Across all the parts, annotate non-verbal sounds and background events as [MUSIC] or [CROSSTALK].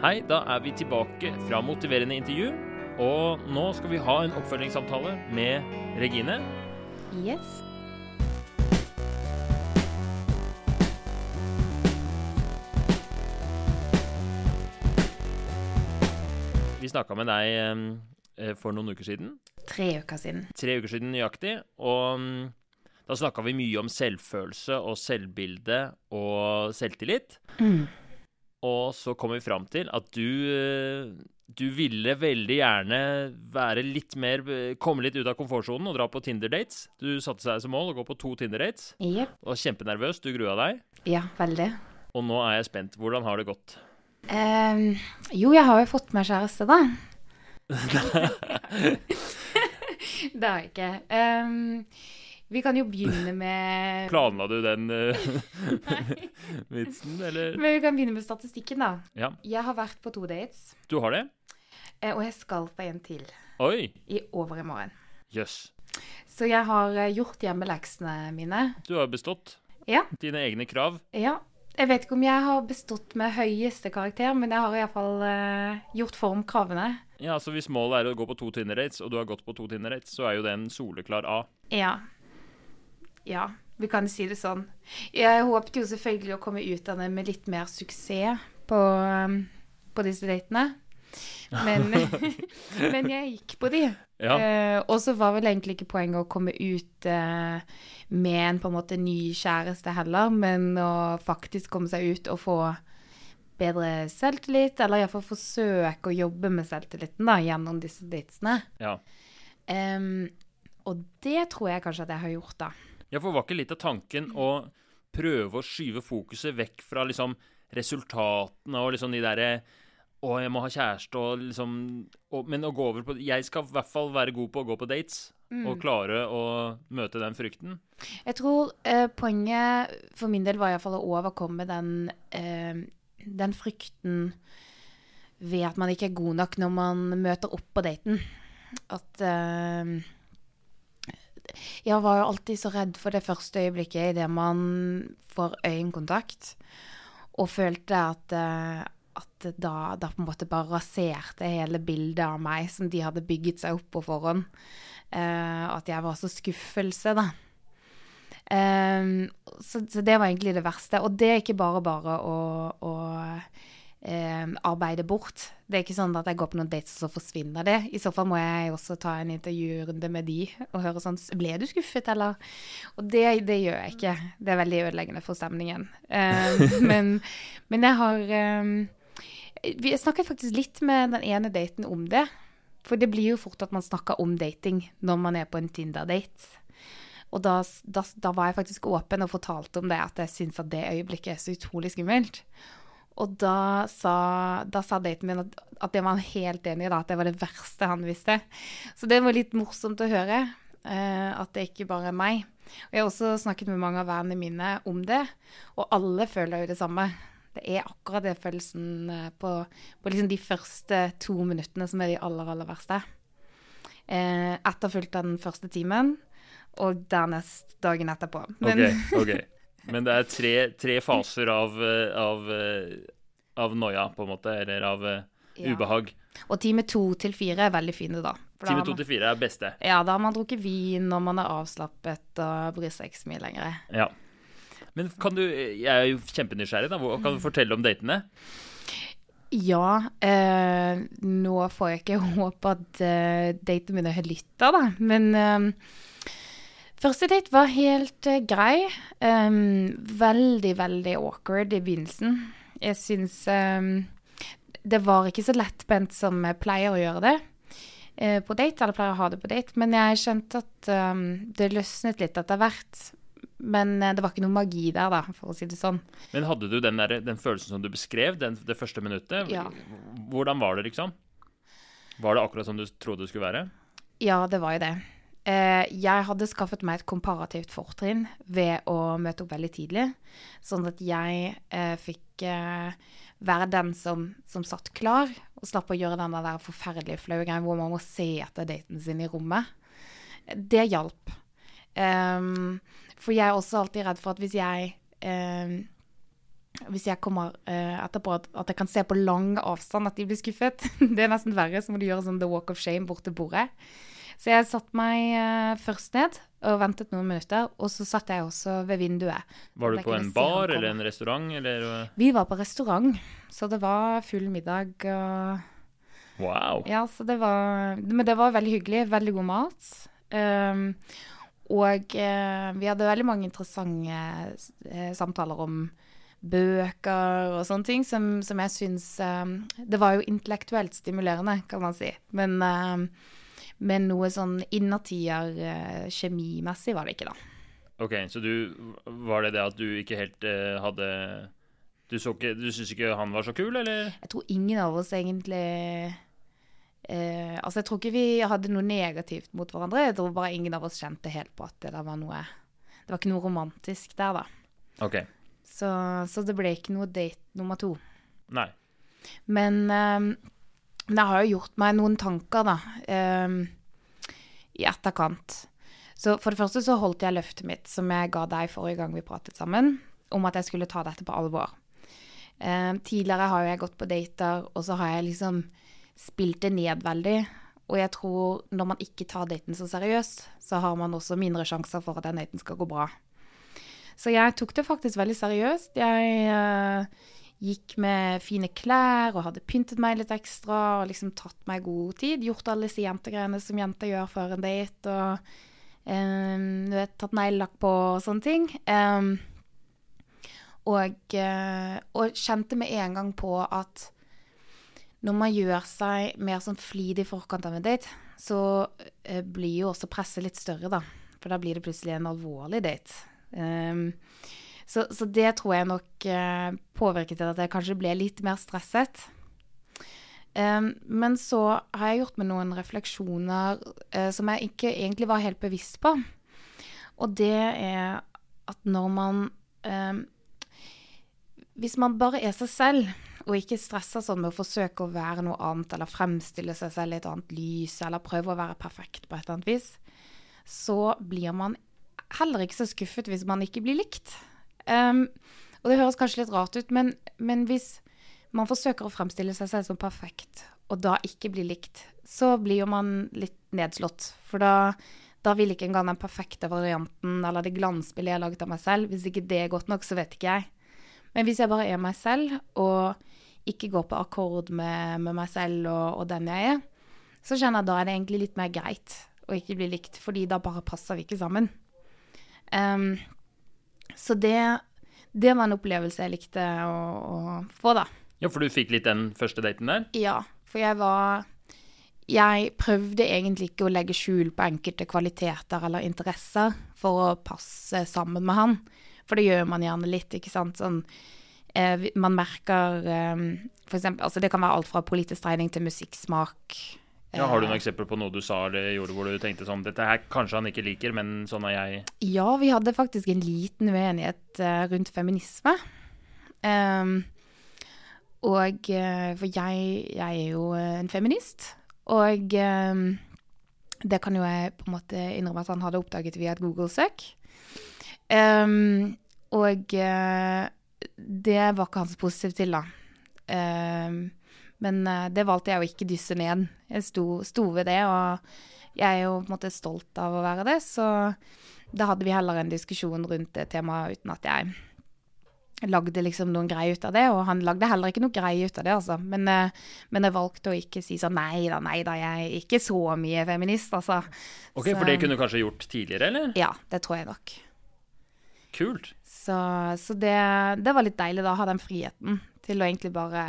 Hei, da er vi tilbake fra motiverende intervju. Og nå skal vi ha en oppfølgingssamtale med Regine. Yes. Vi snakka med deg eh, for noen uker siden. Tre uker siden. Tre uker siden nøyaktig. Og mm, da snakka vi mye om selvfølelse og selvbilde og selvtillit. Mm. Og så kom vi fram til at du eh, Du ville veldig gjerne være litt mer Komme litt ut av komfortsonen og dra på Tinder-dates. Du satte seg som mål å gå på to Tinder-dates. Yep. Var kjempenervøs, du grua deg. Ja, veldig. Og nå er jeg spent. Hvordan har det gått? Um, jo, jeg har jo fått meg kjæreste, da. [LAUGHS] [LAUGHS] det har jeg ikke. Ehm, vi kan jo begynne med [LAUGHS] Planla du den eh, [LAUGHS] [LAUGHS] vitsen, eller? Men vi kan begynne med statistikken, da. Ja. Jeg har vært på to dates, Du har det? eh, og jeg skal på en til Oi! i over i morgen. Jøss. Så jeg har eh, gjort hjemmeleksene mine. Du har bestått Ja. dine egne krav. Ja. Jeg vet ikke om jeg har bestått med høyeste karakter, men jeg har iallfall uh, gjort formkravene. Ja, så Hvis målet er å gå på to Tinder-dates, og du har gått på to Tinder-dates, så er jo det en soleklar A. Ja. Ja, vi kan si det sånn. Jeg håpet jo selvfølgelig å komme ut av det med litt mer suksess på, um, på disse datene. [LAUGHS] Men, [LAUGHS] men jeg gikk på de. Ja. Uh, og så var vel egentlig ikke poenget å komme ut uh, med en på en måte ny kjæreste heller, men å faktisk komme seg ut og få bedre selvtillit, eller iallfall forsøke å jobbe med selvtilliten da, gjennom disse datene. ja. Um, og det tror jeg kanskje at jeg har gjort, da. Ja, for var ikke litt av tanken å prøve å skyve fokuset vekk fra liksom resultatene og liksom de derre Å, jeg må ha kjæreste og liksom og, Men å gå over på Jeg skal i hvert fall være god på å gå på dates. Og klare å møte den frykten. Jeg tror eh, poenget for min del var iallfall å overkomme den, eh, den frykten ved at man ikke er god nok når man møter opp på daten. At eh, Jeg var jo alltid så redd for det første øyeblikket idet man får øyekontakt, og følte at eh, at da, da på en måte bare raserte hele bildet av meg som de hadde bygget seg opp på forhånd. Eh, at jeg var så skuffelse, da. Ehm, så, så det var egentlig det verste. Og det er ikke bare bare å, å ehm, arbeide bort. Det er ikke sånn at jeg går på noen dates, og så forsvinner det. I så fall må jeg også ta en intervjurunde med de og høre sånn Ble du skuffet, eller? Og det, det gjør jeg ikke. Det er veldig ødeleggende for stemningen. Eh, [LAUGHS] men, men jeg har eh, Jeg snakket faktisk litt med den ene daten om det. For det blir jo fort at man snakker om dating når man er på en Tinder-date. Og da, da, da, var jeg faktisk åpen og fortalte om det, at jeg syns at det øyeblikket er så utrolig skummelt. Og da sa, da sa daten min at, at det var han helt enig i, da, at det var det verste han visste. Så det var litt morsomt å høre. Uh, at det ikke bare er meg. Og jeg har også snakket med mange av vennene mine om det, og alle føler jo det samme. Det er akkurat det følelsen eh, på, på liksom de første to minuttene som er de aller, aller verste. Eh, etterfulgt av den første timen, og dernest dagen etterpå. Men, Ok, ok. Men det er tre, tre faser av, eh, av, eh, av noia, på en måte, eller av eh, Ja. ubehag. Og time to til fire er veldig fine, da. For Time to til fire er beste. Ja, da har man drukket vin, og man er avslappet og bryr seg ikke så mye lenger. Ja. Men kan du Jeg er jo kjempenysgjerrig, da. Kan du fortelle om datene? Ja, eh, nå får jeg ikke håpe at eh, datene mine har lytta, da. Men eh, første date var helt uh, grei. Um, veldig, veldig awkward i begynnelsen. Jeg syns um, det var ikke så lettbent som jeg pleier å gjøre det uh, på date, eller pleier å ha det på date. Men jeg skjønte at um, det løsnet litt etter hvert. Men uh, det var ikke noe magi der, da, for å si det sånn. Men hadde du den, der, den følelsen som du beskrev, den, det første minuttet? Ja. Hvordan var det, liksom? Var det akkurat som du trodde det skulle være? Ja, det var jo det. Eh, jeg hadde skaffet meg et komparativt fortrinn ved å møte opp veldig tidlig. Sånn at jeg eh, fikk eh, være den som, som satt klar, og slapp å gjøre den der forferdelige flaue greien hvor man må se etter daten sin i rommet. Det hjalp. Um, for jeg er også alltid redd for at hvis jeg um, hvis jeg kommer uh, etterpå, at, at jeg kan se på lang avstand at de blir skuffet. [LAUGHS] Det er nesten verre, så må du gjøre sånn the walk of shame bort til bordet. Så jeg satte meg eh, først ned og ventet noen minutter, og så satt jeg også ved vinduet. Var du på en bar eller en restaurant, eller Vi var på restaurant, så det var full middag og Wow. Ja, så det var Men det var veldig hyggelig. Veldig god mat. Um, og uh, vi hadde veldig mange interessante eh, samtaler om bøker og sånne ting som, som jeg syns um, Det var jo intellektuelt stimulerende, kan man si. Men, eh, men noe sånn innertier kjemimessig var det ikke, da. Ok, så du Var det det at du ikke helt eh, hadde Du så ikke Du syns ikke han var så kul, eller? Jeg tror ingen av oss egentlig eh, Altså, jeg tror ikke vi hadde noe negativt mot hverandre. Jeg tror bare ingen av oss kjente helt på at det der var noe Det var ikke noe romantisk der, da. Ok. Så, så det ble ikke noe date nummer to. Nei. Men eh, det har jo gjort meg noen tanker, da, eh, i etterkant. Så for det første så holdt jeg løftet mitt, som jeg ga deg forrige gang vi pratet sammen, om at jeg skulle ta dette på alvor. Eh, tidligere har jo jeg gått på dater, og så har jeg liksom spilt det ned veldig. Og jeg tror når man ikke tar daten så seriøst, så har man også mindre sjanser for at den daten skal gå bra. Så jeg tok det faktisk veldig seriøst. Jeg eh, gikk med fine klær og hadde pyntet meg litt ekstra og liksom tatt meg god tid. Gjort alle disse jentegreiene som jenter gjør før en date. Og um, du vet, tatt neglelakk på og sånne ting. Um, og, eh, og kjente med en gang på at når man gjør seg mer sånn flid i forkant av en date, så eh, blir jo også presset litt større, da. For da blir det plutselig en alvorlig date. Em, så, så det tror jeg nok eh, påvirket til at jeg kanskje ble litt mer stresset. Um, men så har jeg gjort meg noen refleksjoner uh, som jeg ikke egentlig var helt bevisst på. Og det er at når man um, Hvis man bare er seg selv, og ikke stresser sånn med å forsøke å være noe annet, eller fremstille seg selv i et annet lys, eller prøve å være perfekt på et eller annet vis, så blir man heller ikke så skuffet hvis man ikke blir likt. Um, og det høres kanskje litt rart ut, men, men hvis man forsøker å fremstille seg selv som perfekt, og da ikke blir likt, så blir jo man litt nedslått. For da, da vil ikke engang den perfekte varianten eller det glansbildet jeg har laget av meg selv, hvis ikke det er godt nok, så vet ikke jeg. Men hvis jeg bare er meg selv, og ikke går på akkord med, med meg selv og, og den jeg er, så kjenner jeg da er det egentlig litt mer greit å ikke bli likt, fordi da bare passer vi ikke sammen. Em, så det, det var en opplevelse jeg likte å, å få, da. Ja, for du fikk litt den første daten der? Ja, for jeg var Jeg prøvde egentlig ikke å legge skjul på enkelte kvaliteter eller interesser for å passe sammen med han. For det gjør man gjerne litt, ikke sant. Sånn, eh, man merker eh, for eksempel, altså Det kan være alt fra politisk trening til musikksmak. Ja, Har du Eh, noen eksempler på noe du sa eller gjorde hvor du tenkte sånn Dette her kanskje han ikke liker, men sånn er jeg. Ja, vi hadde faktisk en liten uenighet eh, rundt feminisme. Um, og eh, For jeg, jeg er jo eh, en feminist. Og um, det kan jo jeg på en måte innrømme at han hadde oppdaget via et Google-søk. Um, og eh, det var ikke han så positiv til, da. Ehm, men eh, det valgte jeg å ikke dysse ned. Jeg sto, sto ved det, og jeg er jo på en måte stolt av å være det, så da hadde vi heller en diskusjon rundt det temaet uten at jeg lagde liksom noen greie ut av det, og han lagde heller ikke noe greie ut av det, altså. Men, eh, men jeg valgte å ikke si sånn nei da, nei da, jeg er ikke så mye feminist, altså. Ok, For det kunne du kanskje gjort tidligere, eller? Ja, det tror jeg nok. Kult. Så, så det, det var litt deilig da, å ha den friheten til å egentlig bare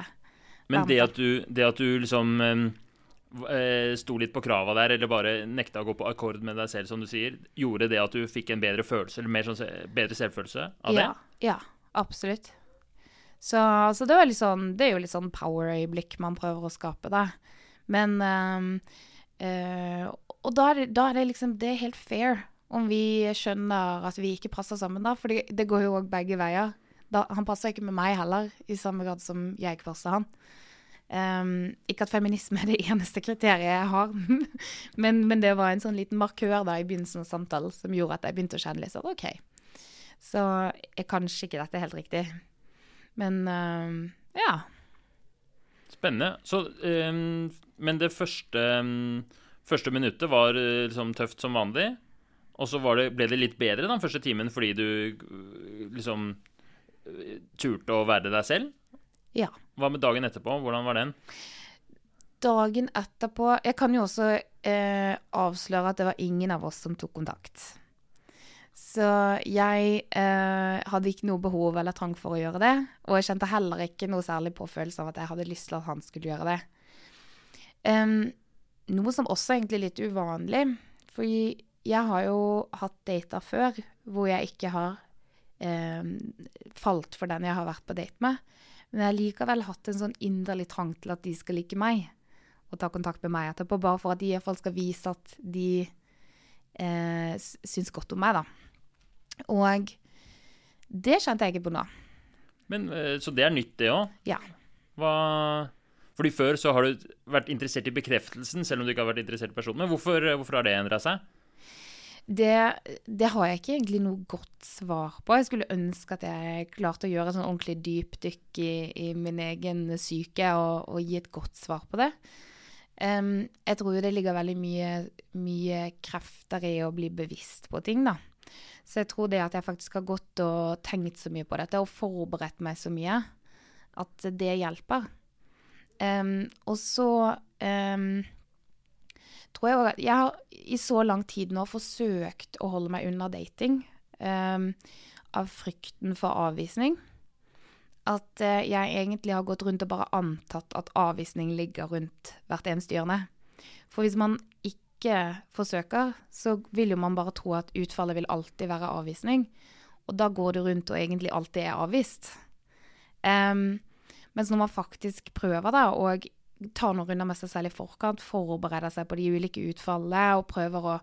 Men det at du, det at du liksom eh, sto litt på krava der, eller bare nekta å gå på akkord med deg selv, som du sier, gjorde det at du fikk en bedre følelse, eller mer sånn, bedre selvfølelse av det? Ja, ja absolutt. Så, så det, sånn, det er jo litt sånn power-øyeblikk man prøver å skape, da. Men øh, øh, Og da er, det, da er det liksom Det er helt fair om vi skjønner at vi ikke passer sammen, da. For det, det går jo òg begge veier. Da, han passer ikke med meg heller, i samme grad som jeg ikke passer han. Ehm, ikke at feminisme er det eneste kriteriet jeg har, [LAUGHS] men, men det var en sånn liten markør da i begynnelsen av samtalen som gjorde at jeg begynte å kjenne litt sånn OK. Så er kanskje ikke dette helt riktig. Men um, ja. Spennende. Så, um, men det første, første minuttet var eh, liksom tøft som vanlig. Og så det, ble det litt bedre den første timen fordi du eh, liksom eh, turte å være deg selv. Ja. Hva med dagen etterpå? Hvordan var den? Dagen etterpå Jeg kan jo også eh, avsløre at det var ingen av oss som tok kontakt. Så jeg eh, hadde ikke noe behov eller trang for å gjøre det. Og jeg kjente heller ikke noe særlig påfølelse av at jeg hadde lyst til at han skulle gjøre det. Um, noe som også egentlig er litt uvanlig. Fordi jeg har jo hatt dater før hvor jeg ikke har eh, falt for den jeg har vært på date med. Men jeg har likevel hatt en sånn inderlig trang til at de skal like meg. Og ta kontakt med meg etterpå, bare for at de i hvert fall skal vise at de eh, syns godt om meg, da. Og det kjente jeg ikke på nå. Men, eh, så det er nytt, det òg. Ja. Hva Fordi før så har du vært interessert i bekreftelsen, selv om du ikke har vært interessert i personen. Men hvorfor, hvorfor har det endra seg? Det, det har jeg ikke egentlig noe godt svar på. Jeg skulle ønske at jeg klarte å gjøre et sånn ordentlig dypdykk i, i min egen syke og, og gi et godt svar på det. Um, jeg tror det ligger veldig mye, mye krefter i å bli bevisst på ting, da. Så jeg tror det at jeg faktisk har gått og tenkt så mye på dette og forberedt meg så mye, at det hjelper. Um, og så em, tror jeg også at jeg har i så lang tid nå forsøkt å holde meg unna dating um, av frykten for avvisning. At uh, jeg egentlig har gått rundt og bare antatt at avvisning ligger rundt hvert eneste hjørne. For hvis man ikke forsøker, så vil jo man bare tro at utfallet vil alltid være avvisning. Og da går du rundt og egentlig alltid er avvist. Um, mens når man faktisk prøver da, og tar noen runder med seg selv i forkant, forbereder seg på de ulike utfallene og prøver å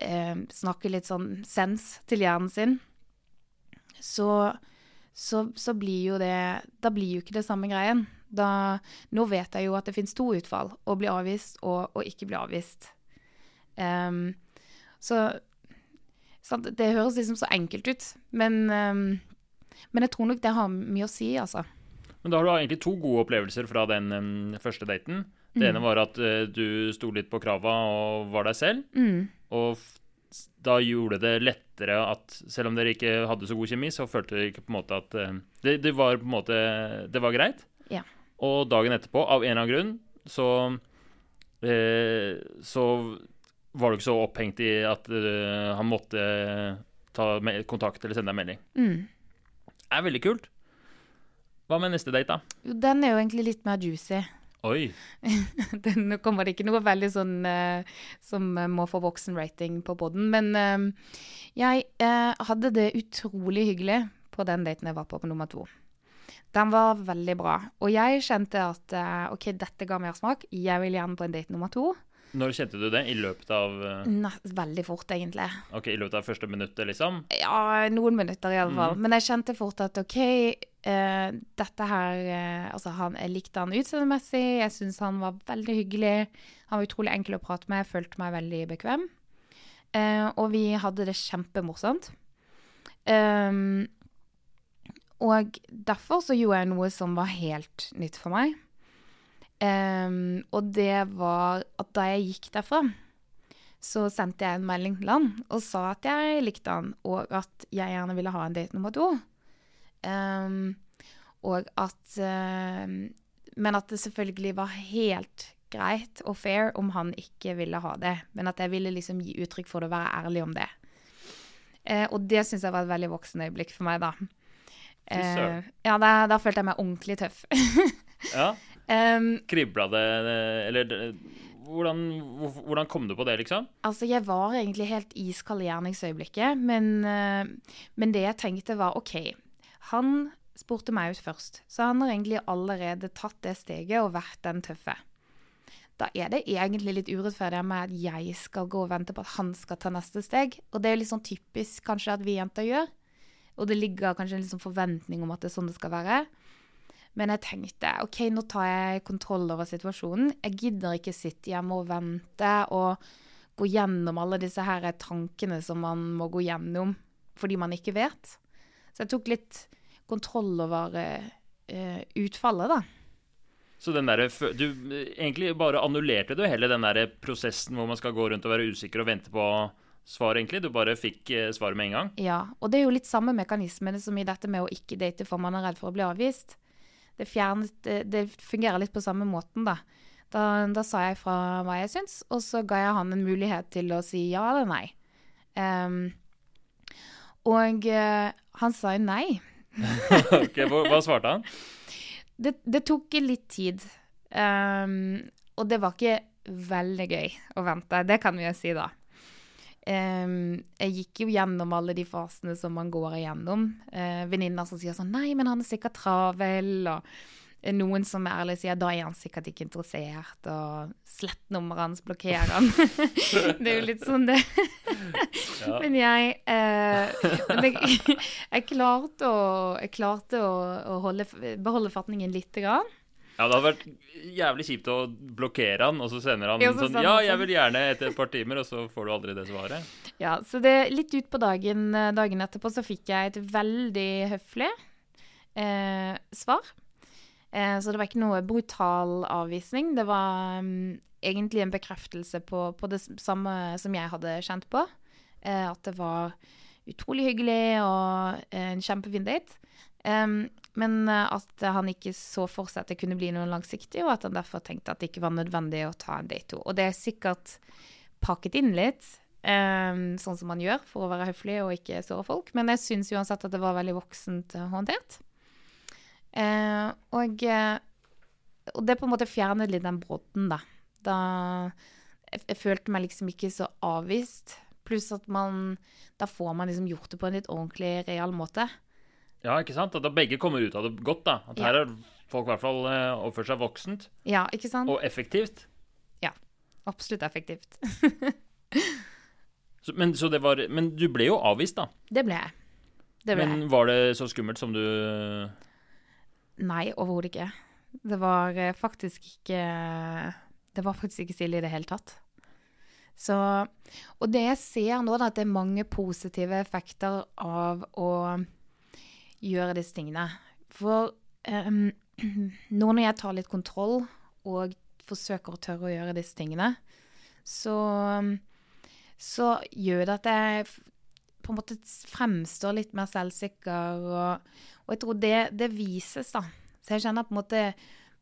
eh, snakke litt sånn sens til hjernen sin, så, så, så blir jo det Da blir jo ikke det samme greien. Da, nå vet jeg jo at det finnes to utfall. Å bli avvist og å ikke bli avvist. Um, så sant, Det høres liksom så enkelt ut, men, um, men jeg tror nok det har mye å si, altså. Men da har du egentlig to gode opplevelser fra den um, første daten. Det ene var at uh, du sto litt på krava og var deg selv. Mm. Og da gjorde det lettere at selv om dere ikke hadde så god kjemi, så følte dere ikke på en måte at uh, det, det var på en måte Det var greit. Ja. Og dagen etterpå, av en eller annen grunn, så uh, Så var du ikke så opphengt i at han måtte ta kontakt eller sende deg melding. Mm. Det er veldig kult. Hva med neste date, da? Jo, Den er jo egentlig litt mer juicy. Oi. [LAUGHS] Den, kommer det ikke noe veldig sånn uh, som eh, må få voksenrating på poden. Men uh, jeg uh, hadde det utrolig hyggelig på den daten jeg var på på nummer to. Den var veldig bra. Og jeg kjente at OK, dette ga mersmak. Jeg vil gjerne på en date nummer to. Når kjente du det? I løpet av Nei, veldig fort, egentlig. Ok, i løpet av første minuttet, liksom? Ja, noen minutter i alle fall. Men jeg kjente fort at OK, eh, dette her uh, Altså, han, jeg likte han utseendemessig. Jeg syns han var veldig hyggelig. Han var utrolig enkel å prate med. Jeg følte meg veldig bekvem. Uh, og vi hadde det kjempemorsomt. Um, og derfor så gjorde jeg noe som var helt nytt for meg. Um, og det var at da jeg gikk derfra, så sendte jeg en melding til han og sa at jeg likte han, og at jeg gjerne ville ha en date nummer to. Um, og at um, Men at det selvfølgelig var helt greit og fair om han ikke ville ha det. Men at jeg ville liksom gi uttrykk for det og være ærlig om det. Uh, og det syns jeg var et veldig voksen øyeblikk for meg, da. Uh. Ja, da, da følte jeg meg ordentlig tøff. [LAUGHS] Ja. um, Kribla det Eller hvordan, hvordan kom du på det, liksom? Altså, jeg var egentlig helt iskald i gjerningsøyeblikket, men, eh, men det jeg tenkte var OK, han spurte meg ut først, så han har egentlig allerede tatt det steget og vært den tøffe. Da er det egentlig litt urettferdig meg at jeg skal gå og vente på at han skal ta neste steg. Og det er litt sånn typisk kanskje at vi jenter gjør. Og det ligger kanskje en liksom forventning om at det er sånn det skal være. Men jeg tenkte OK, nå tar jeg kontroll over situasjonen. Jeg gidder ikke sitte hjemme og vente og gå gjennom alle disse her tankene som man må gå gjennom fordi man ikke vet. Så jeg tok litt kontroll over eh, utfallet, da. Så den der, du eh, egentlig bare annullerte du hele den der prosessen hvor man skal gå rundt og være usikker og vente på svar, egentlig. Du bare fikk eh, svaret med en gang. Ja, og det er jo litt samme mekanisme som i dette med å ikke date for man er redd for å bli avvist. Det, fjernet, det, det fungerer litt på samme måten, da. da. Da sa jeg fra hva jeg syns, og så ga jeg han en mulighet til å si ja eller nei. Um, og eh, han sa jo nei. [LAUGHS] Ok, hva, svarte han? Det, det tok litt tid. Um, og det var ikke veldig gøy å vente, det kan vi jo si, da. Um, jeg gikk jo gjennom alle de fasene som man går igjennom. Uh, Venninner som sier sånn 'Nei, men han er sikkert travel', og eh, noen som er ærlig sier 'Da er han sikkert ikke interessert', og 'Slett nummeret hans, blokker han'. [LAUGHS] det er jo litt sånn, det. Ja. [LAUGHS] Men jeg, eh, men jeg, [LAUGHS] jeg klarte å, jeg klarte å, å holde, beholde fatningen lite grann. Ja, Det hadde vært jævlig kjipt å blokkere han, og så sender han Ja, så sånn sender Ja, jeg sånn. vil gjerne etter et par timer, og så får du aldri det svaret. Ja, så det, litt ut på dagen, eh, dagen etterpå så fikk jeg et veldig høflig eh, svar. Eh, så det var ikke noe brutal avvisning. Det var um, egentlig en bekreftelse på, på det samme som jeg hadde kjent på. Eh, at det var utrolig hyggelig og en kjempefin date. Um, men eh, at han ikke så for seg at det kunne bli noe langsiktig, og at han derfor tenkte at det ikke var nødvendig å ta en date to. Og det er sikkert pakket inn litt, um, sånn som man gjør for å være høflig og ikke såre folk. Men jeg syns uansett at det var veldig voksent eh, håndtert. Eh, og, eh, og det på en måte fjernet litt den brodden, da. Da jeg, jeg følte meg liksom ikke så avvist. Pluss at man Da får man liksom gjort det på en litt ordentlig, real måte. Ja, ikke sant? At da begge kommer ut av det godt, da. At Ja. her har folk i hvert fall eh, oppført seg voksent Ja, ikke sant? og effektivt. Ja. Absolutt effektivt. [LAUGHS] Så, men, så det var, men du ble jo avvist, da. Det ble jeg. Det ble jeg. Men var det så skummelt som du Nei, overhodet ikke. Det var eh, faktisk ikke Det var faktisk ikke stille i det hele tatt. Så Og det jeg ser nå, da, at det er mange positive effekter av å gjøre disse tingene. For um, [CLEARS THROAT] nå når jeg tar litt kontroll og forsøker å tørre å gjøre disse tingene, så, så gjør det at jeg på en måte fremstår litt mer selvsikker, og, og jeg tror det, det vises, da. Så jeg kjenner på en måte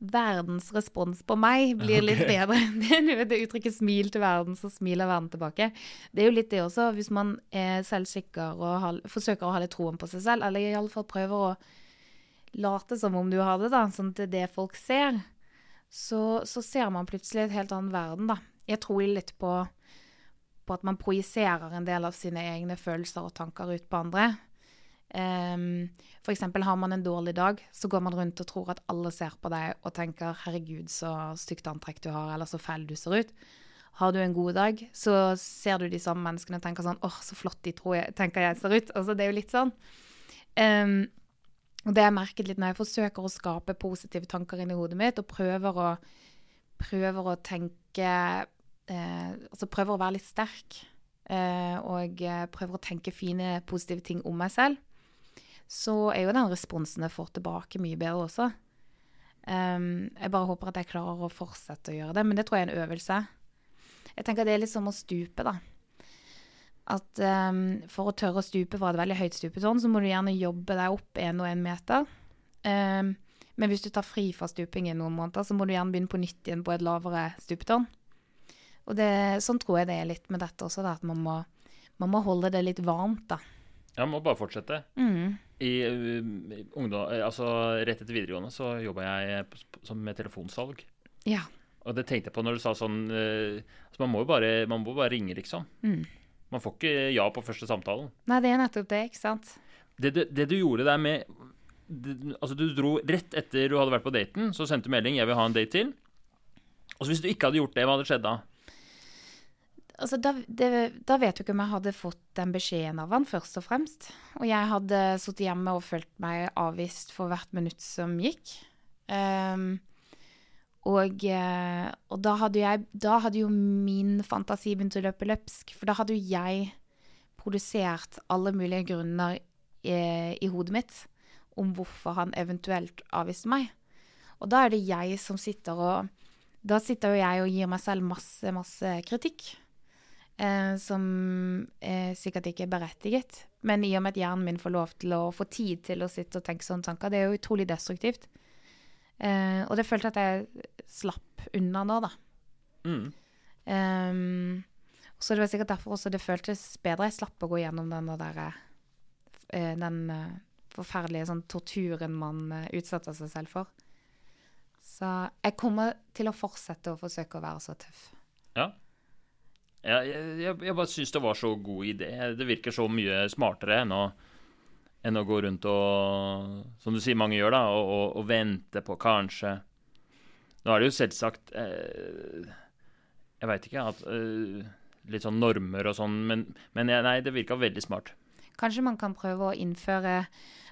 verdens respons på meg blir litt bedre. [LAUGHS] Det det uttrykket 'smil til verden', så smiler verden tilbake. Det er jo litt det også, hvis man er selvsikker og har, forsøker å ha litt troen på seg selv, eller iallfall prøver å late som om du har det, da, sånn at det det folk ser, så, så ser man plutselig et helt annen verden, da. Jeg tror litt på, på at man projiserer en del av sine egne følelser og tanker ut på andre. Um, for eksempel har man en dårlig dag, så går man rundt og tror at alle ser på deg og tenker 'herregud, så stygt antrekk du har', eller 'så fæl du ser ut'. Har du en god dag, så ser du de samme menneskene og tenker sånn 'åh, så flott de tror jeg, tenker jeg ser ut'. Altså, det er jo litt sånn. Um, og det jeg merket litt når jeg forsøker å skape positive tanker inni hodet mitt, og prøver å, prøver å tenke eh, Altså prøver å være litt sterk. Eh, og eh, prøver å tenke fine, positive ting om meg selv. Så er jo den responsen jeg får tilbake, mye bedre også. Um, jeg bare håper at jeg klarer å fortsette å gjøre det, men det tror jeg er en øvelse. Jeg tenker det er litt som å stupe, da. At um, for å tørre å stupe fra et veldig høyt stupetårn, så må du gjerne jobbe deg opp én og én meter. Um, men hvis du tar fri fra stupingen noen måneder, så må du gjerne begynne på nytt igjen på et lavere stupetårn. Og det, sånn tror jeg det er litt med dette også, da, at man må, man må holde det litt varmt, da. Ja, man må bare fortsette. Mm. I uh, ungdom, eh, altså Rett etter videregående så jobba jeg med telefonsalg. Ja. Og det tenkte jeg på når du sa sånn eh, altså Man må jo bare, man må bare ringe, liksom. Mm. Man får ikke ja på første samtalen. Nei, det er nettopp det, ikke sant? Det, det, det du gjorde der med det, Altså, du dro rett etter du hadde vært på daten, så sendte du melding 'Jeg vil ha en date til'. Og så hvis du ikke hadde gjort det, hva hadde skjedd da? Altså, da, det, da vet du ikke om jeg hadde fått den beskjeden av han, først og fremst. Og jeg hadde sittet hjemme og følt meg avvist for hvert minutt som gikk. Um, og, eh, og da hadde jeg Da hadde jo min fantasi begynt å løpe løpsk. For da hadde jo jeg produsert alle mulige grunner i, i hodet mitt. om hvorfor han eventuelt avviste meg. Og da er det jeg som sitter og Da sitter jo jeg og gir meg selv masse, masse kritikk. Eh, som eh, sikkert ikke er berettiget. Men i og med at hjernen min får lov til å få tid til å sitte og tenke sånne tanker, det er jo utrolig destruktivt. Eh, og det følte at jeg slapp unna nå, da. Mm. Um, så det var sikkert derfor også det føltes bedre. Jeg slapp å gå gjennom den der eh, Den eh, forferdelige sånn torturen man utsetter seg selv for. Så jeg kommer til å fortsette å forsøke å være så tøff. Ja. Jeg, jeg, jeg bare syns det var så god idé. Det virker så mye smartere enn å, enn å gå rundt og Som du sier mange gjør, da, og, og, og vente på kanskje Nå er det jo selvsagt eh, Jeg veit ikke at eh, Litt sånn normer og sånn, men, men jeg, nei, det virka veldig smart. Kanskje man kan prøve å innføre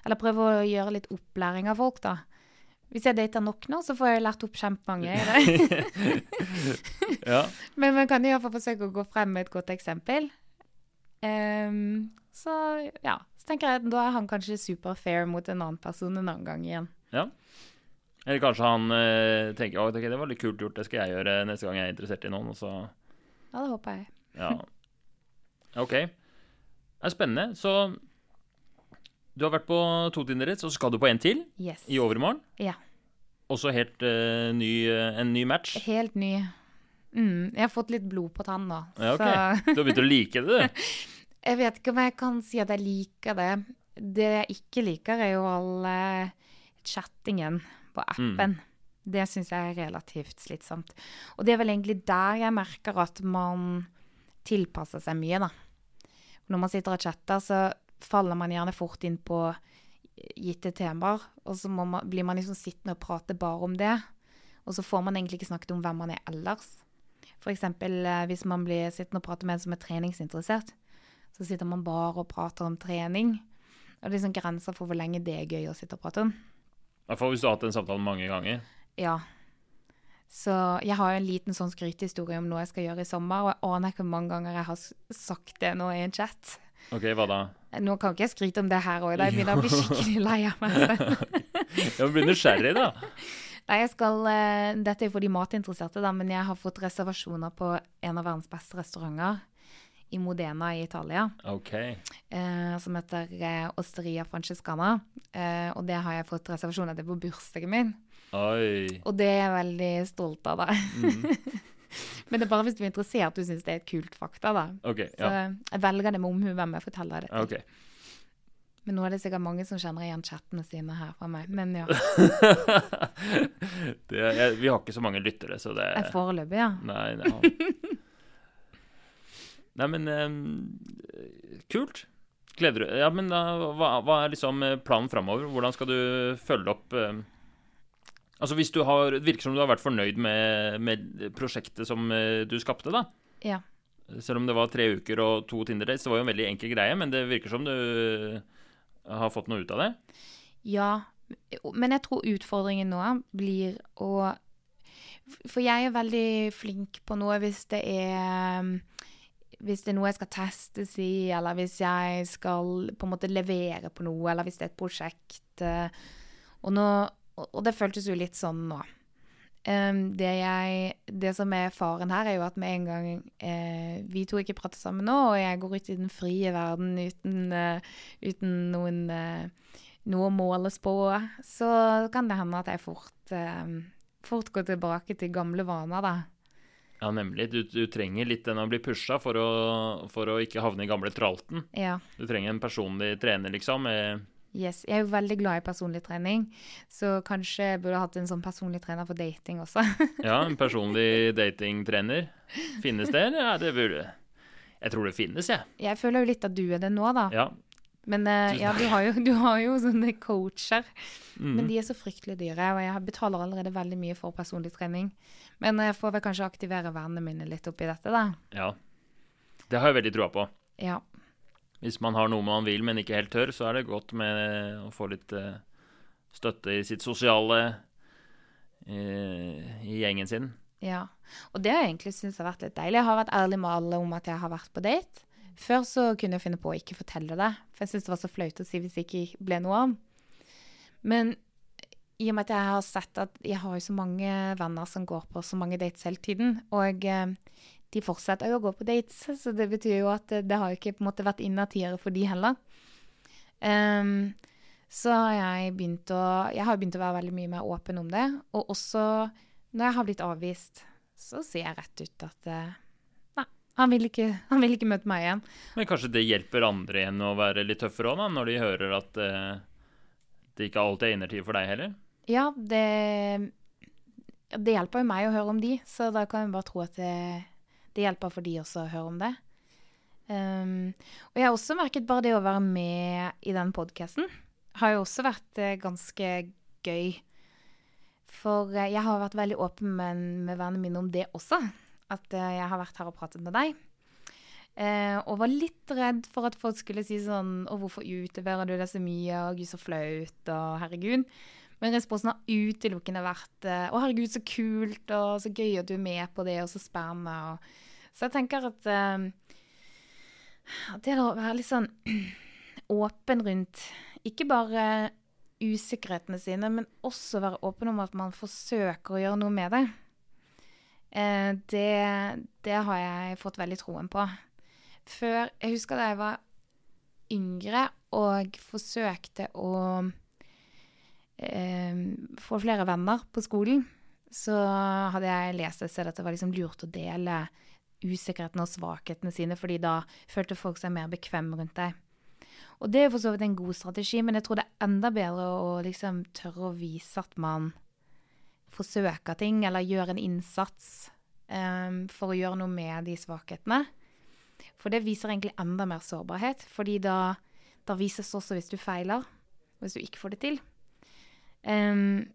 Eller prøve å gjøre litt opplæring av folk, da. Hvis jeg dater nok nå, så får jeg lært opp kjempemange i det. [LAUGHS] Ja. Men man kan iallfall forsøke å gå frem med et godt eksempel. Um, så ja. Så tenker jeg at da er han kanskje super fair mot en annen person en annen gang igjen. Ja. Eller kanskje han uh, tenker at det var litt kult gjort, det skal jeg gjøre neste gang jeg er interessert i noen. Og så Ja, det håper jeg. Ja. OK. Det er spennende. Så du har vært på to Tinder-dates, så skal du på en til Yes. i overmorgen. Ja. Også helt uh, ny, uh, en ny match. Helt ny. Mm, jeg har fått litt blod på tann nå. Ja, okay. Så Du har begynt å like det, du. [LAUGHS] jeg vet ikke om jeg kan si at jeg liker det. Det jeg ikke liker, er jo all eh, chattingen på appen. Det syns jeg er relativt slitsomt. Og det er vel egentlig der jeg merker at man tilpasser seg mye, da. Når man sitter og chatter, så faller man gjerne fort inn på gitte temaer, og så man, blir man liksom sittende og prate bare om det. Og så får man egentlig ikke snakket om hvem man er ellers. Eksempel eh, hvis man blir sittende og prater med en som er treningsinteressert, så sitter man bare og prater om trening. Og det er liksom grenser for hvor lenge det er gøy å sitte og prate om. Iallfall hvis du har hatt den samtalen mange ganger. Ja. Så jeg har jo en liten sånn skrytehistorie om noe jeg skal gjøre i sommer, og jeg aner ikke hvor mange ganger jeg har sagt det nå i en chat. OK, hva da? Nå kan ikke jeg skryte om det her òg, da jeg begynner å bli [LAUGHS] skikkelig lei av meg selv. [LAUGHS] Jeg blir nysgjerrig, da. [LAUGHS] Nei, jeg skal, eh, Dette er for de matinteresserte, da, men jeg har fått reservasjoner på en av verdens beste restauranter i Modena i Italia, OK. eh, som heter eh, Osteria Francescana. Eh, og det har jeg fått reservasjoner til på bursdagen min, Oi. og det er jeg veldig stolt av, da. Mm. [LAUGHS] men det er bare hvis du er interessert du syns det er et kult fakta, da. OK. Så Ja. jeg velger det med omhu hvem jeg forteller det til. ok. Men nå er det sikkert mange som kjenner igjen chattene sine her fra meg. Men ja, [LAUGHS] det, jeg, vi har ikke så mange lyttere, så det foreløpig, ja. Nei, nei. Nei, men um, Kult. Gleder du Ja, men da, hva, hva er liksom eh, planen framover? Hvordan skal du følge opp um, Altså, hvis du har Det virker som du har vært fornøyd med, med prosjektet som eh, du skapte, da. Ja. Selv om det var tre uker og to Tinder-dates. Det var jo en veldig enkel greie, men det virker som du har fått noe ut av det. Ja, men jeg tror utfordringen nå blir å For jeg er veldig flink på noe hvis det er Hvis det er noe jeg skal testes i, eller hvis jeg skal på en måte levere på noe, eller hvis det er et prosjekt. Og, nå, og det føltes jo litt sånn nå. Em, det, jeg, det som er faren her, er jo at med en gang eh, vi to ikke prater sammen nå, og jeg går ut i den frie verden uten, uh, uten noen uh, noe å måles på, så kan det hende at jeg fort, uh, fort går tilbake til gamle vaner, da. Ja, nemlig. Du, du trenger litt den å bli pusha for å, for å ikke havne i gamle tralten. Ja. Du trenger en personlig trener, liksom. Yes. Jeg er jo veldig glad i personlig trening, så kanskje jeg burde hatt en sånn personlig trener for dating også. [LAUGHS] Ja, en personlig datingtrener. Finnes det, eller? Ja, det burde Jeg tror det finnes, jeg. Jeg føler jo litt at du er det nå, da. Ja. Men uh, ja, du har, jo, du har jo sånne coacher. Mm. Men de er så fryktelig dyre, og jeg betaler allerede veldig mye for personlig trening. Men jeg får vel kanskje aktivere vennene mine litt oppi dette, da. ja. Det har jeg veldig troa på. Ja. Hvis man har noe man vil, men ikke helt tør, så er det godt med å få litt eh, støtte i sitt sosiale eh, i gjengen sin. Ja, og det har jeg egentlig syntes har vært litt deilig. Jeg har vært ærlig med alle om at jeg har vært på date. Før så kunne jeg finne på å ikke fortelle det, for jeg syntes det var så flaut å si hvis det ikke ble noe av. Men i og med at jeg har sett at jeg har jo så mange venner som går på så mange dates hele tiden, og eh, de fortsetter jo å gå på dates, så det betyr jo at det, det har ikke på en måte vært innertiere for de heller. Um, så har jeg begynt å Jeg har begynt å være veldig mye mer åpen om det. Og også når jeg har blitt avvist, så sier jeg rett ut at eh, nei, han vil, ikke, [LAUGHS] han vil ikke møte meg igjen. Men kanskje det hjelper andre igjen å være litt tøffere òg, når de hører at eh, det ikke alltid er innertid for deg heller? Ja, det Det hjelper jo meg å høre om de, så da kan jeg bare tro at det, det hjelper for de også å høre om det. Um, og jeg har også merket bare det å være med i den podkasten har jo også vært eh, ganske gøy. For eh, jeg har vært veldig åpen med, med vennene mine om det også. At eh, jeg har vært her og pratet med deg. Og var litt redd for at folk skulle si sånn Å, hvorfor utleverer du det så mye? Og gud, så flaut. Og herregud. Men responsen har utelukkende vært Å, herregud, så kult, og så gøy at du er med på det, og så spennende. Og... Så jeg tenker at eh, det å være litt sånn [CLEARS THROAT] åpen rundt ikke bare usikkerhetene sine, men også være åpen om at man forsøker å gjøre noe med det. Eh, det, det, har jeg fått veldig troen på. Før Jeg husker da jeg var yngre og forsøkte å eh, få flere venner på skolen, så hadde jeg lest et sted at det var liksom lurt å dele usikkerhetene og svakhetene sine, fordi da følte folk seg mer bekvemme rundt deg. Og det er for så vidt en god strategi, men jeg tror det er enda bedre å liksom tørre å vise at man forsøker ting, eller gjør en innsats um, for å gjøre noe med de svakhetene. For det viser egentlig enda mer sårbarhet, fordi da, da vises også hvis du feiler, hvis du ikke får det til. Um,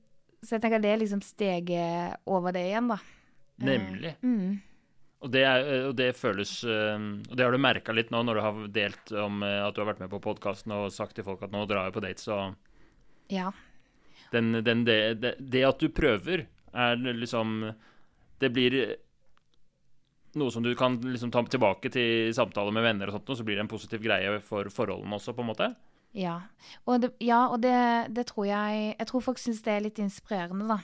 så jeg tenker det er liksom steget over det igjen, da. Nemlig. Uh, mm. Og det, er, eh, og det, føles eh, Og det har du merka litt nå når du har delt om eh, at du har vært med på podkasten og sagt til folk at nå drar jeg på dates og Ja. Den, den, det, det, det, at du prøver, er liksom Det blir noe som du kan liksom ta tilbake til samtaler med venner og sånt, og så blir det en positiv greie for forholdene også, på en måte. Ja, og det, ja, og det tror jeg Jeg tror folk syns det er litt inspirerende, da.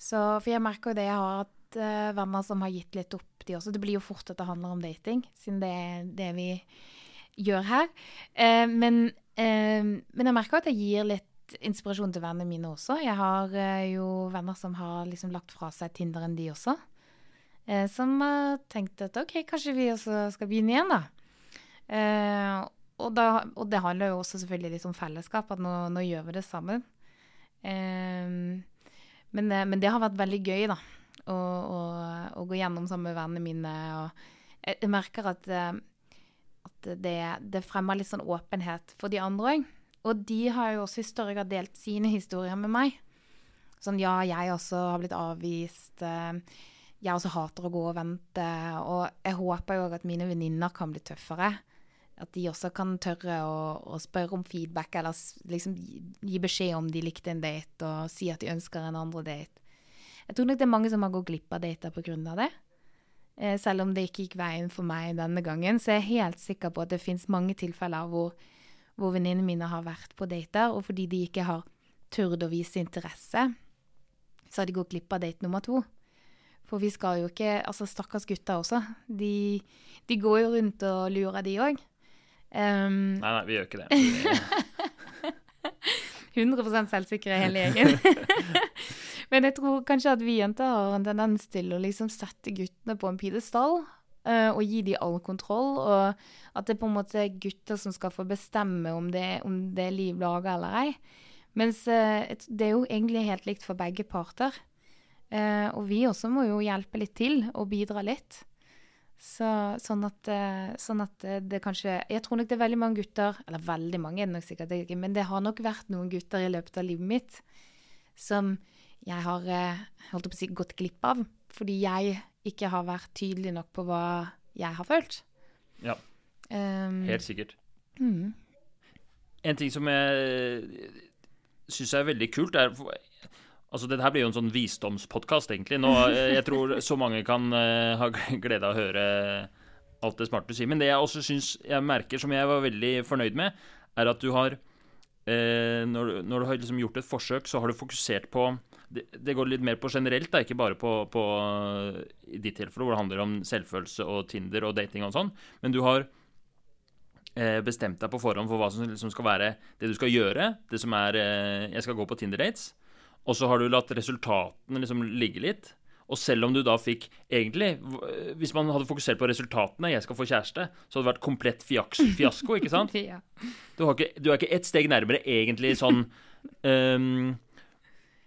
Så, for jeg merker jo det jeg har hatt uh, venner som har gitt litt opp, de også. Det blir jo fort at det handler om dating, siden det er det vi gjør her. Uh, men, uh, men, jeg merker at jeg gir litt inspirasjon til vennene mine også. Jeg har jo venner som har liksom lagt fra seg Tinderen, de også. som har tenkt at OK, kanskje vi også skal begynne igjen, da. Og, da, og, det handler jo også selvfølgelig litt om fellesskap, at nå, nå gjør vi det sammen. Men, men, det har vært veldig gøy, da og, og, og gå gjennom sammen med vennene mine. Og jeg, merker at, eh, at det, det, fremmer litt sånn åpenhet for de andre òg. Og de har jo også i større grad delt sine historier med meg. Sånn ja, jeg også har blitt avvist. Eh, jeg også hater å gå og vente. Og jeg håper jo at mine venninner kan bli tøffere. At de også kan tørre å, å spørre om feedback, eller liksom gi beskjed om de likte en date, og si at de ønsker en andre date. Jeg tror nok det er mange som har gått glipp av dater pga. det. Eh, selv om det ikke gikk veien for meg denne gangen, så er jeg helt sikker på at det fins mange tilfeller hvor, hvor venninnene mine har vært på dater, og fordi de ikke har turt å vise interesse, så har de gått glipp av date nummer to. For vi skal jo ikke Altså, stakkars gutter også. De, de går jo rundt og lurer, de òg. Um, nei, nei, vi gjør ikke det. [LAUGHS] 100 selvsikre hele gjengen. [LAUGHS] Men jeg tror kanskje at vi jenter har en tendens til å liksom sette guttene på en pidestall. Uh, og gi dem all kontroll, og at det er på en måte er gutter som skal få bestemme om det, om det er liv laga eller ei. Mens uh, det er jo egentlig helt likt for begge parter. Uh, og vi også må jo hjelpe litt til og bidra litt. Så, sånn, at, sånn at det kanskje Jeg tror nok det er veldig mange gutter Eller veldig mange er det nok sikkert ikke, men det har nok vært noen gutter i løpet av livet mitt som jeg har eh, holdt på å si, gått glipp av. Fordi jeg ikke har vært tydelig nok på hva jeg har følt. Ja. Um, Helt sikkert. Mm. En ting som jeg syns er veldig kult, er Altså, dette her blir jo en sånn visdomspodkast, egentlig. Nå, eh, [LAUGHS] jeg tror så mange kan uh, ha glede av å høre alt det smarte du sier. Men det jeg også syns jeg merker, som jeg var veldig fornøyd med, er at du har uh, når, du- når du har liksom gjort et forsøk, så har du fokusert på det, det går litt mer på generelt, da, ikke bare på, på i ditt tilfelle, hvor det handler om selvfølelse og Tinder og dating og sånn, men du har eh, bestemt deg på forhånd for hva som liksom skal være det du skal gjøre. Det som er eh, Jeg skal gå på Tinder-dates. Og så har du latt resultatene liksom ligge litt. Og selv om du da fikk egentlig Hvis man hadde fokusert på resultatene, jeg skal få kjæreste, så hadde det vært komplett fiasko, ikke sant? [LAUGHS] Du, har ikke, du er ikke ett steg nærmere egentlig sånn ehm,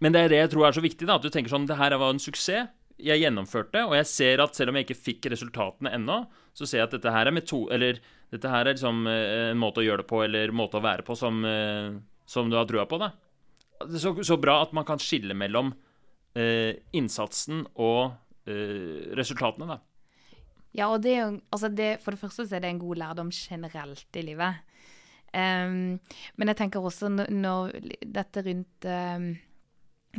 Men det er det jeg tror er så viktig, da. At du tenker sånn Det her var en suksess. Jeg gjennomførte, og jeg ser at selv om jeg ikke fikk resultatene ennå, så ser jeg at dette her er metode... Eller dette her er liksom eh, en måte å gjøre det på, eller en måte å være på, som, eh, som du har trua på, da. Så, så bra at man kan skille mellom eh, innsatsen og eh, resultatene, da. Ja, og det er jo altså For det første så er det en god lærdom generelt i livet. Um, men jeg tenker også når, når dette rundt ehm,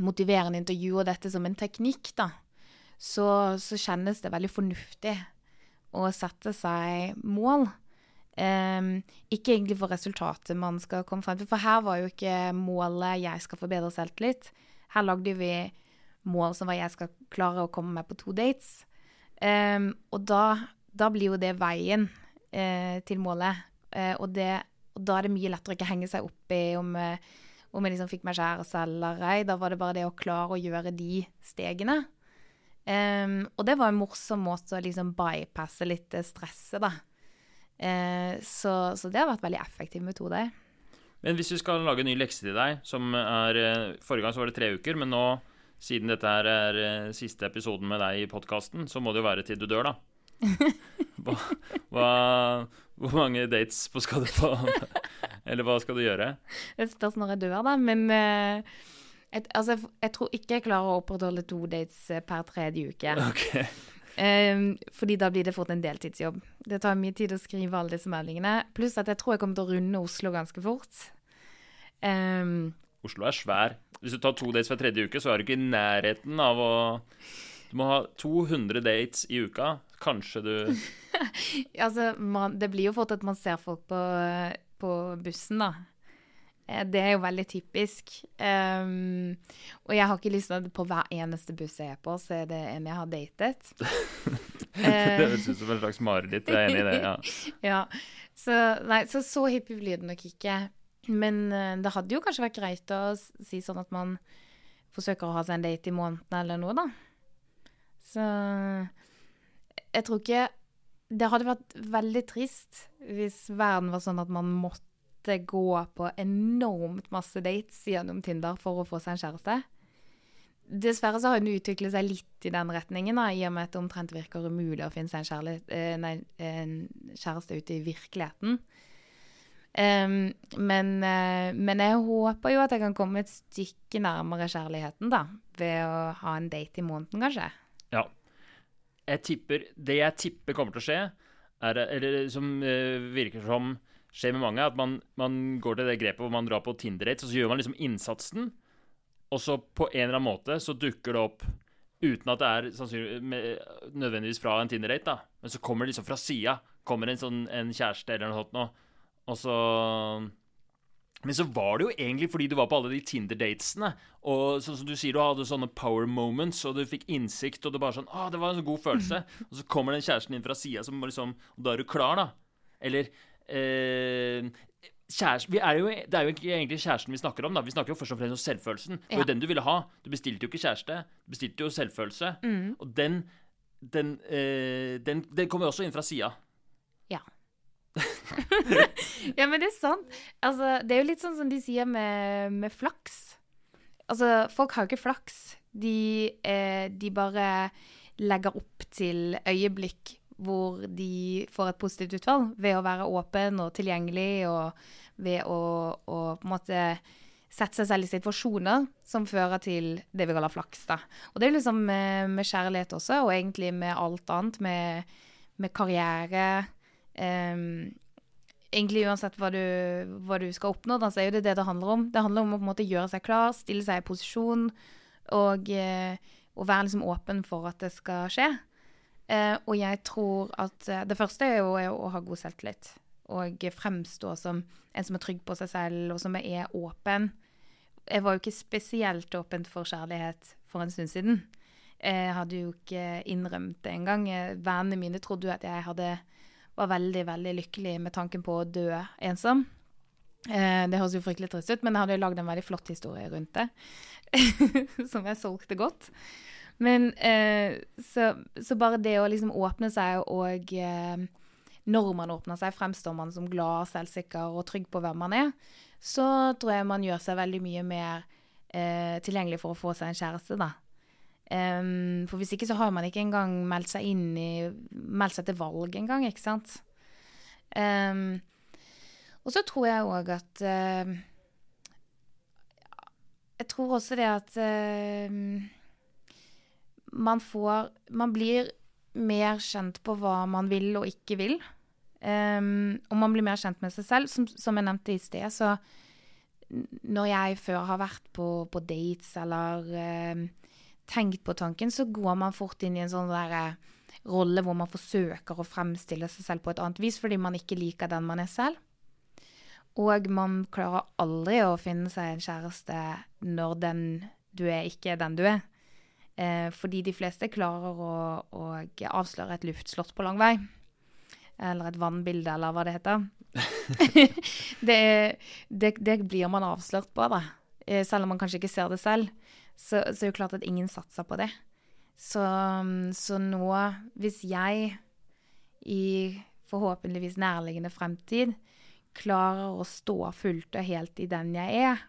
motiverende intervju og dette som en teknikk, da, så, så kjennes det veldig fornuftig å sette seg mål. Um, ikke egentlig for resultatet man skal komme frem til, for her var jo ikke målet 'jeg skal forbedre bedre selvtillit'. Her lagde vi mål som var 'jeg skal klare å komme meg på to dates'. Um, og da, da blir jo det veien uh, til målet. Uh, og, det, og da er det mye lettere å ikke henge seg opp i om, eh, om jeg liksom fikk meg kjæreste eller ei. Da var det bare det å klare å gjøre de stegene. Um, og det var en morsom måte å liksom bypasse litt stresset, da. Uh, så, så det har vært en veldig effektiv metode. Men hvis vi skal lage en ny lekse til deg, som er eh, Forrige gang så var det tre uker, men nå, siden dette her er eh, siste episoden med deg i podkasten, så må det jo være til du dør, da. [LAUGHS] Hva, hva, hvor mange dates på skal du på? [LAUGHS] Eller hva skal du gjøre? Det spørs når jeg dør, da. Men uh, et, altså, jeg, tror ikke jeg klarer å opprettholde to dates eh, per tredje uke. [LAUGHS] Ok. Um, fordi da blir det fort en deltidsjobb. Det tar mye tid å skrive alle disse meldingene. Pluss at jeg tror jeg kommer til å runde Oslo ganske fort. Um, Oslo er svær. Hvis du tar to dates hver tredje uke, så er du ikke i nærheten av å Du må ha 200 dates i uka. Kanskje du [LAUGHS] altså, man, det blir jo fort at man ser folk på, på bussen, da. Eh, Det er jo veldig typisk. Um, og jeg har ikke lyst til at på hver eneste buss jeg er på, så er det en jeg har datet. [LAUGHS] Det høres ut som en slags mareritt. Jeg er enig i det. ja. [LAUGHS] Ja, så, nei, så så hippie blir det nok ikke. Men uh, det hadde jo kanskje vært greit å si sånn at man forsøker å ha seg en date i måneden eller noe, da. Så jeg tror ikke Det hadde vært veldig trist hvis verden var sånn at man måtte gå på enormt masse dates gjennom Tinder for å få seg en kjæreste. Dessverre så har den utviklet seg litt i den retningen, da, i og med at det omtrent virker umulig å finne seg en, eh, nei, en kjæreste ute i virkeligheten. Um, men, eh, men jeg håper jo at jeg kan komme et stykke nærmere kjærligheten, da. Ved å ha en date i måneden, kanskje. Ja. Jeg tipper, det jeg tipper kommer til å skje, er, eller som uh, virker som skjer med mange, at man, man går til det grepet hvor man drar på Tinder-dates, og så gjør man liksom innsatsen, og så på en eller annen måte så dukker det opp uten at det er nødvendigvis fra en Tinder-date, da. Men så kommer det liksom fra sida. Kommer en sånn en kjæreste eller noe sånt noe. Og så Men så var det jo egentlig fordi du var på alle de Tinder-datesene. Og sånn som du sier, du hadde sånne power moments, og du fikk innsikt, og det bare sånn Å, det var en sånn god følelse. [LAUGHS] Og så kommer den kjæresten inn fra sida, som liksom Og da er du klar, da. Eller eh, kjæresten, vi er jo, det er jo egentlig kjæresten vi snakker om. da Vi snakker jo først og fremst om selvfølelsen. Det var jo Ja. den du ville ha. Du bestilte jo ikke kjæreste, du bestilte jo selvfølelse. Og den, den, eh, den, den kommer jo også inn fra sida. Ja. men det er sant. Altså, det er jo litt sånn som de sier med, med flaks. Altså, folk har jo ikke flaks. De, eh, de bare legger opp til øyeblikk hvor de får et positivt utfall ved å være åpen og tilgjengelig, og ved å, å på en måte sette seg selv i situasjoner som fører til det vi kaller flaks. da. Og det er liksom med, med kjærlighet også, og egentlig med alt annet. Med, med karriere. Ehm, egentlig uansett hva du, hva du skal oppnå, da, så er jo det det det handler om. Det handler om å på en måte gjøre seg klar, stille seg i posisjon og, eh, og være liksom åpen for at det skal skje. Uh, og jeg tror at eh, Det første er jo er å ha god selvtillit. og fremstå som en som er trygg på seg selv, og som er åpen. Jeg var jo ikke spesielt åpen for kjærlighet for en stund siden. Jeg hadde jo ikke innrømt det engang. Vennene mine trodde jo at jeg hadde, var veldig, veldig lykkelig med tanken på å dø ensom. Eh, det høres jo fryktelig trist ut, men jeg hadde jo lagd en veldig flott historie rundt det. [LAUGHS] som jeg solgte godt. Men eh, så, så, bare det å liksom åpne seg, og eh, når man åpner seg, fremstår man som glad, selvsikker og trygg på hvem man er, så tror jeg man gjør seg veldig mye mer tilgjengelig for å få seg en kjæreste, da. Um, for hvis ikke så har man ikke engang meldt seg inn i Meldt seg til valg engang, ikke sant. Um, og så tror jeg òg at uh, Jeg tror også det at uh, man får Man blir mer kjent på hva man vil og ikke vil. Um, og man blir mer kjent med seg selv. Som, som, jeg nevnte i sted, så når jeg før har vært på, på dates eller uh, tenkt på tanken, så går man fort inn i en sånn der, uh, rolle hvor man forsøker å fremstille seg selv på et annet vis fordi man ikke liker den man er selv. Og man klarer aldri å finne seg en kjæreste når den du er, ikke er den du er. Eh, fordi de fleste klarer å, å, avsløre et luftslott på lang vei. Eller et vannbilde, eller hva det heter. [LAUGHS] [LAUGHS] det, det, det, blir man avslørt på, da. Eh, selv om man kanskje ikke ser det selv. Så, så er det jo klart at ingen satser på det. Så, så nå, hvis jeg i forhåpentligvis nærliggende fremtid klarer å stå fullt og helt i den jeg er,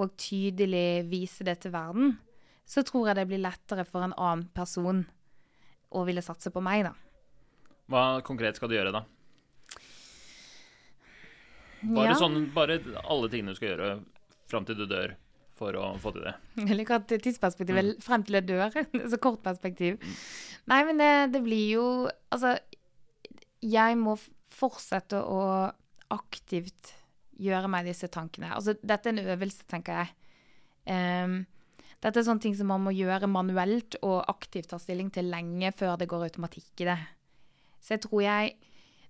og tydelig vise det til verden, så tror jeg det blir lettere for en annen person å ville satse på meg, da. Hva konkret skal du gjøre, da? Bare, ja. sånn, bare alle tingene du skal gjøre fram til du dør for å få til det. Jeg liker at tidsperspektivet mm. frem til jeg dør. [LAUGHS] Så kort perspektiv. Mm. Nei, men det, det, blir jo Altså, jeg må fortsette å aktivt gjøre meg disse tankene. Altså, dette er en øvelse, tenker jeg. Um, dette er sånne ting som man må gjøre manuelt og aktivt ta stilling til lenge før det går automatikk i det. Så jeg tror jeg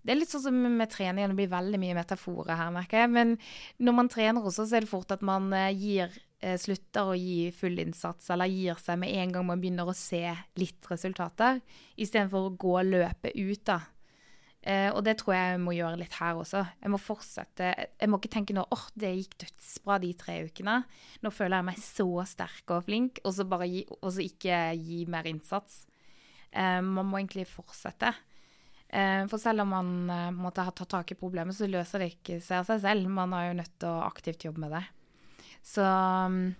Det er litt sånn som med trening, det blir veldig mye metaforer her, merker jeg. Men når man trener også, så er det fort at man eh, gir, slutter å gi full innsats, eller gir seg med en gang man begynner å se litt resultater, istedenfor å gå og løpe ut, da. Uh, og det tror jeg jeg må gjøre litt her også. Jeg må fortsette. Jeg må ikke tenke nå åh, det gikk dødsbra de tre ukene. Nå føler jeg meg så sterk og flink, og så, bare gi, og så ikke gi mer innsats. Uh, man må egentlig fortsette. For selv om man måtte ha tatt tak i problemet, så løser det ikke seg av seg selv. Man er jo nødt til å aktivt jobbe med det. Så um,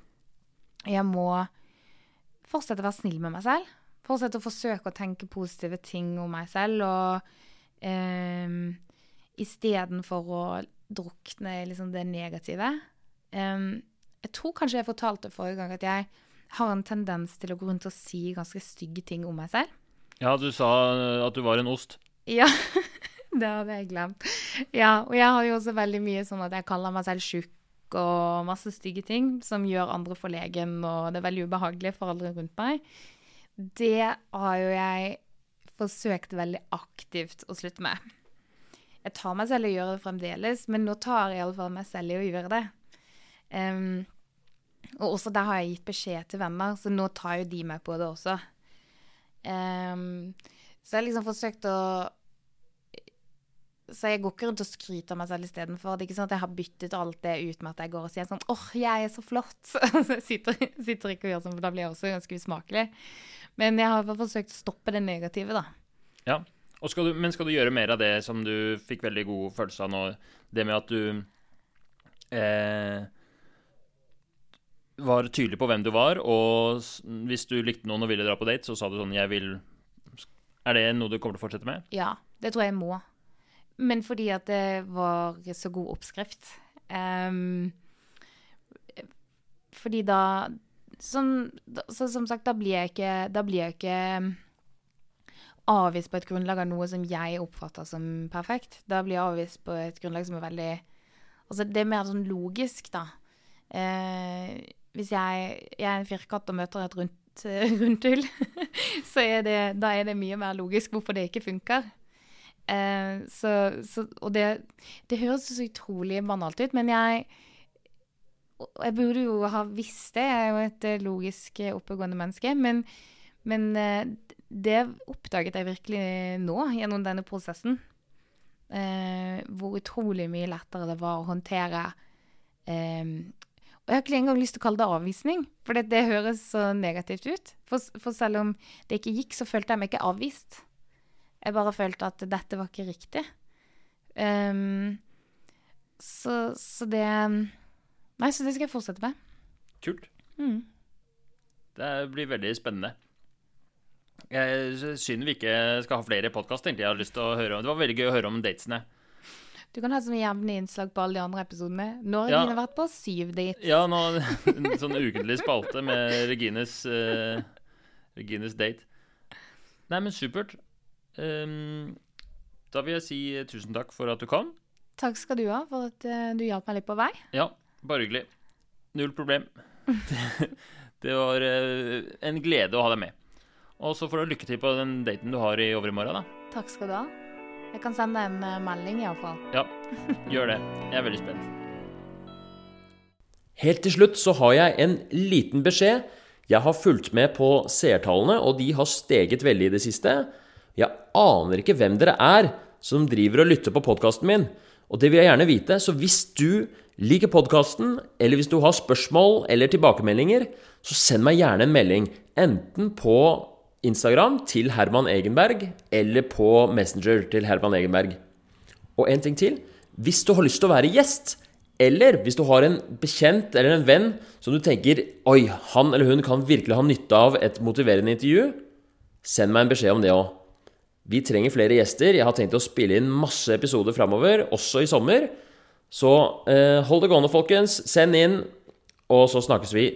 jeg må fortsette å være snill med meg selv. Fortsette å forsøke å tenke positive ting om meg selv. og um, ehm, istedenfor å drukne i liksom det negative. Um, jeg tror kanskje jeg fortalte forrige gang at jeg har en tendens til å gå rundt og si ganske stygge ting om meg selv. Ja, du sa at du var en ost. Ja, [LAUGHS] det hadde jeg glemt. Ja, og jeg har jo også veldig mye sånn at jeg kaller meg selv tjukk og masse stygge ting som gjør andre forlegen, og det er veldig ubehagelig for alle rundt meg. Det har jo jeg forsøkt veldig aktivt å slutte med. Jeg tar meg selv i å gjøre det fremdeles, men nå tar jeg i alle fall meg selv i å gjøre det. Um, og også der har jeg gitt beskjed til venner, så nå tar jo de meg på det også. Um, så jeg har liksom forsøkt å Så jeg går ikke rundt og skryter av meg selv istedenfor. Det er ikke sånn at jeg har byttet alt det ut med at jeg går og sier sånn åh, oh, jeg er så flott. [LAUGHS] så jeg sitter, sitter, ikke og gjør sånn, for da blir jeg også ganske usmakelig. Men jeg har forsøkt å stoppe det negative, da. Ja, skal du, Men skal du gjøre mer av det som du fikk veldig god følelse av nå? Det med at du eh, var tydelig på hvem du var, og hvis du likte noen og ville dra på date, så sa du sånn 'Jeg vil Er det noe du kommer til å fortsette med? Ja, det tror jeg må. Men fordi at det var så god oppskrift. Um, fordi da som, så som sagt, da blir jeg ikke, da blir jeg ikke avvist på et grunnlag av noe som jeg oppfatter som perfekt. Da blir jeg avvist på et grunnlag som er veldig Altså, det er mer sånn logisk, da. Eh, hvis jeg, jeg, er en firkant og møter et rundt, [LAUGHS] hull, [LAUGHS] så er det, da er det mye mer logisk hvorfor det ikke funker. Eh, så, så, og det, det høres så utrolig banalt ut, men jeg Jeg burde jo ha visst det, jeg er jo et eh, logisk eh, oppegående menneske. Men, men eh, det oppdaget jeg virkelig nå, gjennom denne prosessen. Eh, hvor utrolig mye lettere det var å håndtere eh, Og jeg har ikke engang lyst til å kalle det avvisning, for det, det høres så negativt ut. For, for, selv om det ikke gikk, så følte jeg meg ikke avvist. Jeg bare følte at dette var ikke riktig. Um, så, så det Nei, så det skal jeg fortsette med. Kult. Mm. Det blir veldig spennende. Jeg Synd vi ikke skal ha flere podkast, tenkte jeg hadde lyst til å høre om. Det var veldig gøy å høre om datesene. Du kan ha sånne jevne innslag på alle de andre episodene. Nå har Ja. Regine vært på syv dates. Ja, nå en [LAUGHS] sånn ukentlig spalte med Regines uh, Regines date. Nei, men supert. Ehm, da vil jeg si eh, tusen takk for at du kom. Takk skal du ha for at eh, du hjalp meg litt på vei. Ja, bare hyggelig. Null problem. [LAUGHS] Det, var eh, en glede å ha deg med. Og så får du lykke til på den daten du har i overmorgen, da. Takk skal du ha. Jeg kan sende deg en melding iallfall. Ja, gjør det. Jeg er veldig spent. Helt til slutt så har jeg en liten beskjed. Jeg har fulgt med på seertallene, og de har steget veldig i det siste. Jeg aner ikke hvem dere er som driver og lytter på podkasten min. Og det vil jeg gjerne vite, så hvis du liker podkasten, eller hvis du har spørsmål eller tilbakemeldinger, så send meg gjerne en melding. Enten på Instagram til Herman Egenberg, eller på Messenger til Herman Egenberg. Og en ting til. Hvis du har lyst til å være gjest, eller hvis du har en bekjent eller en venn som du tenker Oi, han eller hun kan virkelig ha nytte av et motiverende intervju, send meg en beskjed om det òg. Vi trenger flere gjester. Jeg har tenkt å spille inn masse episoder framover, også i sommer. Så eh, hold det gående, folkens. Send inn, og så snakkes vi.